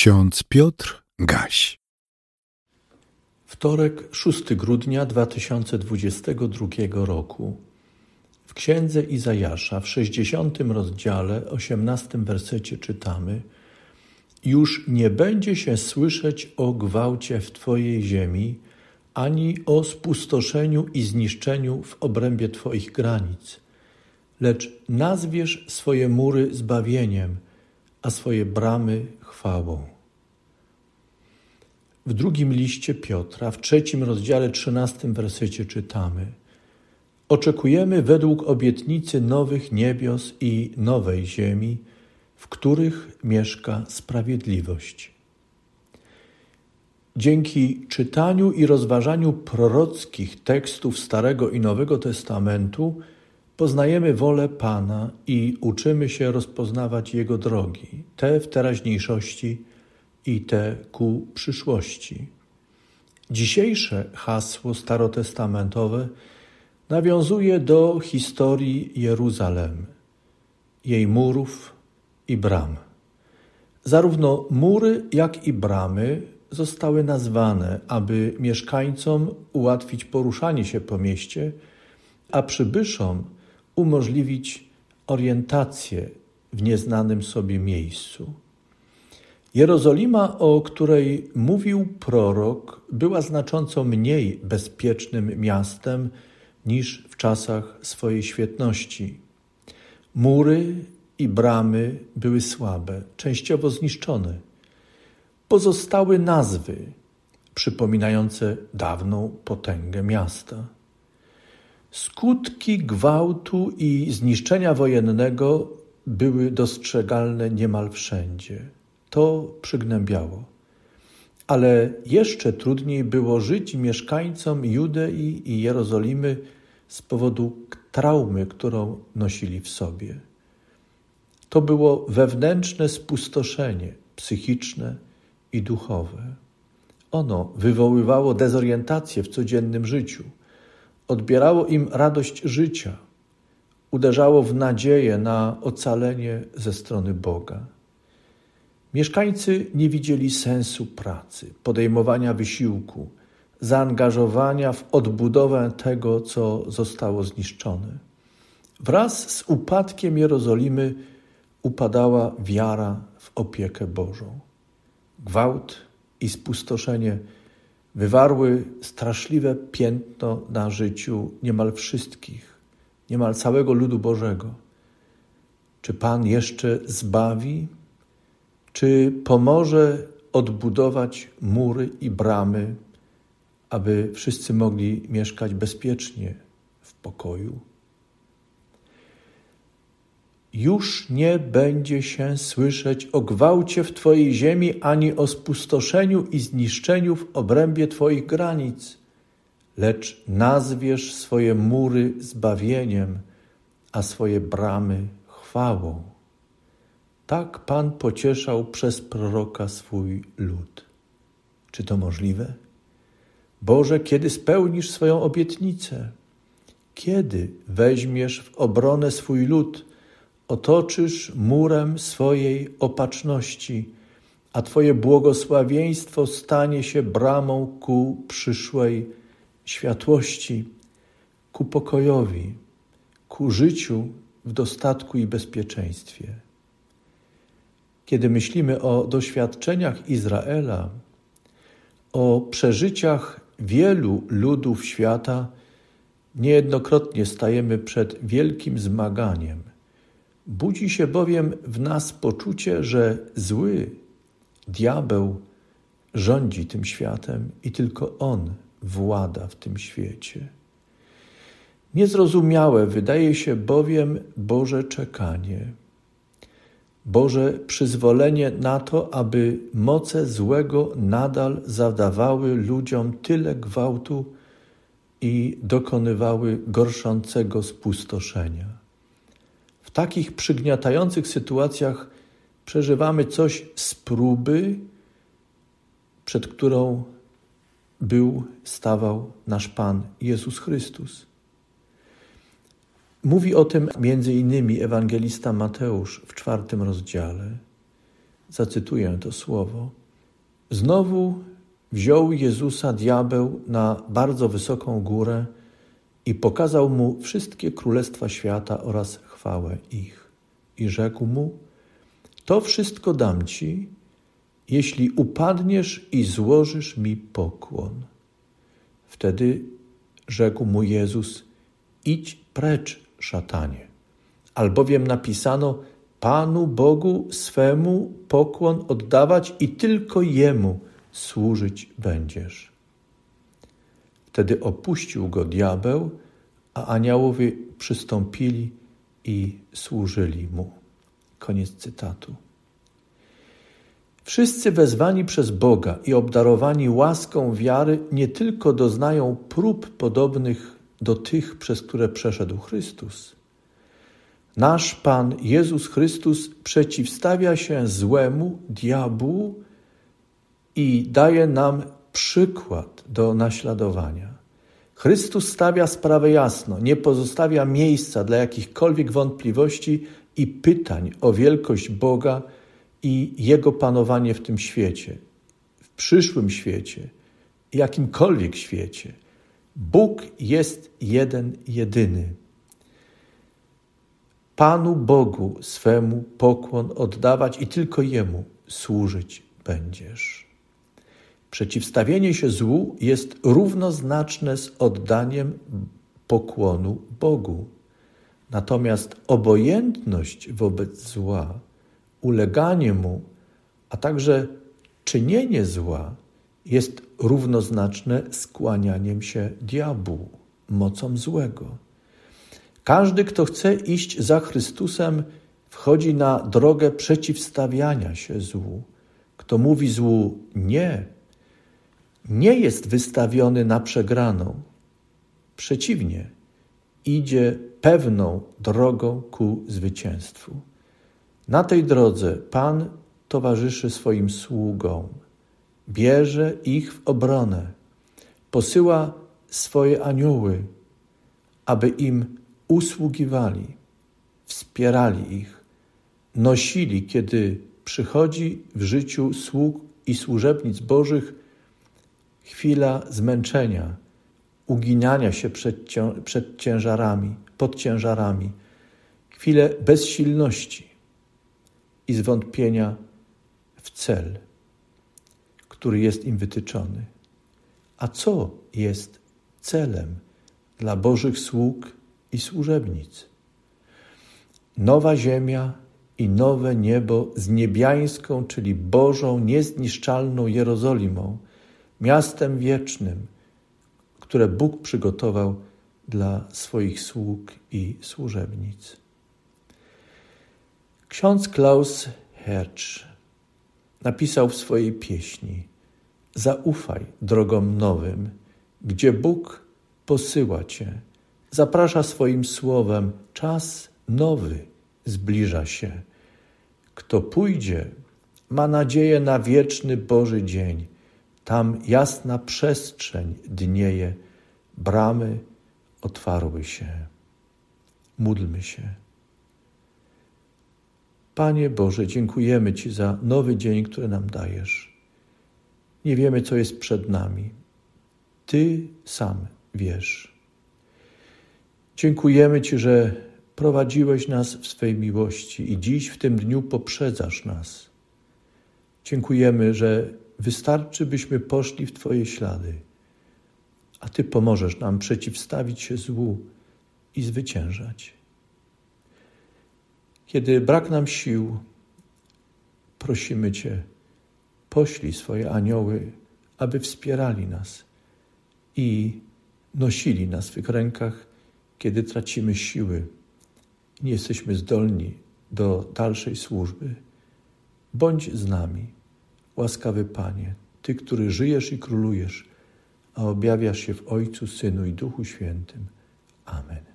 Ksiądz Piotr Gaś. Wtorek, 6 grudnia 2022 roku. W księdze Izajasza w 60 rozdziale, 18 wersecie czytamy: Już nie będzie się słyszeć o gwałcie w Twojej ziemi, ani o spustoszeniu i zniszczeniu w obrębie Twoich granic, lecz nazwiesz swoje mury zbawieniem, a swoje bramy chwałą. W drugim liście Piotra, w trzecim rozdziale, trzynastym wersecie czytamy: Oczekujemy według obietnicy nowych niebios i nowej ziemi, w których mieszka sprawiedliwość. Dzięki czytaniu i rozważaniu prorockich tekstów Starego i Nowego Testamentu poznajemy wolę Pana i uczymy się rozpoznawać Jego drogi, te w teraźniejszości i te ku przyszłości. Dzisiejsze hasło starotestamentowe nawiązuje do historii Jeruzalem, jej murów i bram. Zarówno mury, jak i bramy zostały nazwane, aby mieszkańcom ułatwić poruszanie się po mieście, a przybyszom umożliwić orientację w nieznanym sobie miejscu. Jerozolima, o której mówił prorok, była znacząco mniej bezpiecznym miastem niż w czasach swojej świetności. Mury i bramy były słabe, częściowo zniszczone. Pozostały nazwy przypominające dawną potęgę miasta. Skutki gwałtu i zniszczenia wojennego były dostrzegalne niemal wszędzie. To przygnębiało. Ale jeszcze trudniej było żyć mieszkańcom Judei i Jerozolimy z powodu traumy, którą nosili w sobie. To było wewnętrzne spustoszenie psychiczne i duchowe. Ono wywoływało dezorientację w codziennym życiu odbierało im radość życia, uderzało w nadzieję na ocalenie ze strony Boga. Mieszkańcy nie widzieli sensu pracy, podejmowania wysiłku, zaangażowania w odbudowę tego, co zostało zniszczone. Wraz z upadkiem Jerozolimy upadała wiara w opiekę Bożą. Gwałt i spustoszenie wywarły straszliwe piętno na życiu niemal wszystkich, niemal całego ludu Bożego. Czy Pan jeszcze zbawi? Czy pomoże odbudować mury i bramy, aby wszyscy mogli mieszkać bezpiecznie w pokoju? Już nie będzie się słyszeć o gwałcie w Twojej ziemi, ani o spustoszeniu i zniszczeniu w obrębie Twoich granic, lecz nazwiesz swoje mury zbawieniem, a swoje bramy chwałą. Tak Pan pocieszał przez proroka swój lud. Czy to możliwe? Boże, kiedy spełnisz swoją obietnicę? Kiedy weźmiesz w obronę swój lud? Otoczysz murem swojej opatrzności, a Twoje błogosławieństwo stanie się bramą ku przyszłej światłości, ku pokojowi, ku życiu w dostatku i bezpieczeństwie. Kiedy myślimy o doświadczeniach Izraela, o przeżyciach wielu ludów świata, niejednokrotnie stajemy przed wielkim zmaganiem Budzi się bowiem w nas poczucie, że zły diabeł rządzi tym światem i tylko on włada w tym świecie. Niezrozumiałe wydaje się bowiem Boże czekanie, Boże przyzwolenie na to, aby moce złego nadal zadawały ludziom tyle gwałtu i dokonywały gorszącego spustoszenia. W takich przygniatających sytuacjach przeżywamy coś z próby, przed którą był, stawał nasz Pan Jezus Chrystus. Mówi o tym między innymi ewangelista Mateusz w czwartym rozdziale. Zacytuję to słowo. Znowu wziął Jezusa diabeł na bardzo wysoką górę i pokazał mu wszystkie królestwa świata oraz chwałę ich. I rzekł mu: To wszystko dam ci, jeśli upadniesz i złożysz mi pokłon. Wtedy rzekł mu Jezus: Idź precz, szatanie, albowiem napisano: Panu Bogu swemu pokłon oddawać i tylko Jemu służyć będziesz. Wtedy opuścił go diabeł, a aniołowie przystąpili i służyli mu. Koniec cytatu. Wszyscy wezwani przez Boga i obdarowani łaską wiary nie tylko doznają prób podobnych do tych, przez które przeszedł Chrystus. Nasz Pan Jezus Chrystus przeciwstawia się złemu, diabłu i daje nam przykład do naśladowania. Chrystus stawia sprawę jasno, nie pozostawia miejsca dla jakichkolwiek wątpliwości i pytań o wielkość Boga i Jego panowanie w tym świecie, w przyszłym świecie, jakimkolwiek świecie. Bóg jest jeden, jedyny. Panu Bogu swemu pokłon oddawać i tylko Jemu służyć będziesz. Przeciwstawienie się złu jest równoznaczne z oddaniem pokłonu Bogu. Natomiast obojętność wobec zła, uleganie mu, a także czynienie zła jest równoznaczne skłanianiem się diabłu, mocą złego. Każdy, kto chce iść za Chrystusem, wchodzi na drogę przeciwstawiania się złu. Kto mówi złu nie, nie jest wystawiony na przegraną. Przeciwnie, idzie pewną drogą ku zwycięstwu. Na tej drodze Pan towarzyszy swoim sługom, bierze ich w obronę, posyła swoje anioły, aby im usługiwali, wspierali ich, nosili, kiedy przychodzi w życiu sług i służebnic Bożych chwila zmęczenia, uginania się przed, przed ciężarami, pod ciężarami, chwilę bezsilności i zwątpienia w cel, który jest im wytyczony. A co jest celem dla Bożych sług i służebnic? Nowa ziemia i nowe niebo z niebiańską, czyli Bożą, niezniszczalną Jerozolimą, miastem wiecznym, które Bóg przygotował dla swoich sług i służebnic. Ksiądz Klaus Herz napisał w swojej pieśni: Zaufaj drogom nowym, gdzie Bóg posyła cię, zaprasza swoim słowem, czas nowy zbliża się. Kto pójdzie, ma nadzieję na wieczny Boży dzień. Tam jasna przestrzeń dnieje, bramy otwarły się. Módlmy się. Panie Boże, dziękujemy Ci za nowy dzień, który nam dajesz. Nie wiemy, co jest przed nami. Ty sam wiesz. Dziękujemy Ci, że prowadziłeś nas w swej miłości i dziś w tym dniu poprzedzasz nas. Dziękujemy, że wystarczy, byśmy poszli w Twoje ślady, a Ty pomożesz nam przeciwstawić się złu i zwyciężać. Kiedy brak nam sił, prosimy Cię, poślij swoje anioły, aby wspierali nas i nosili na swych rękach, kiedy tracimy siły i nie jesteśmy zdolni do dalszej służby. Bądź z nami, łaskawy Panie, Ty, który żyjesz i królujesz, a objawiasz się w Ojcu, Synu i Duchu Świętym. Amen.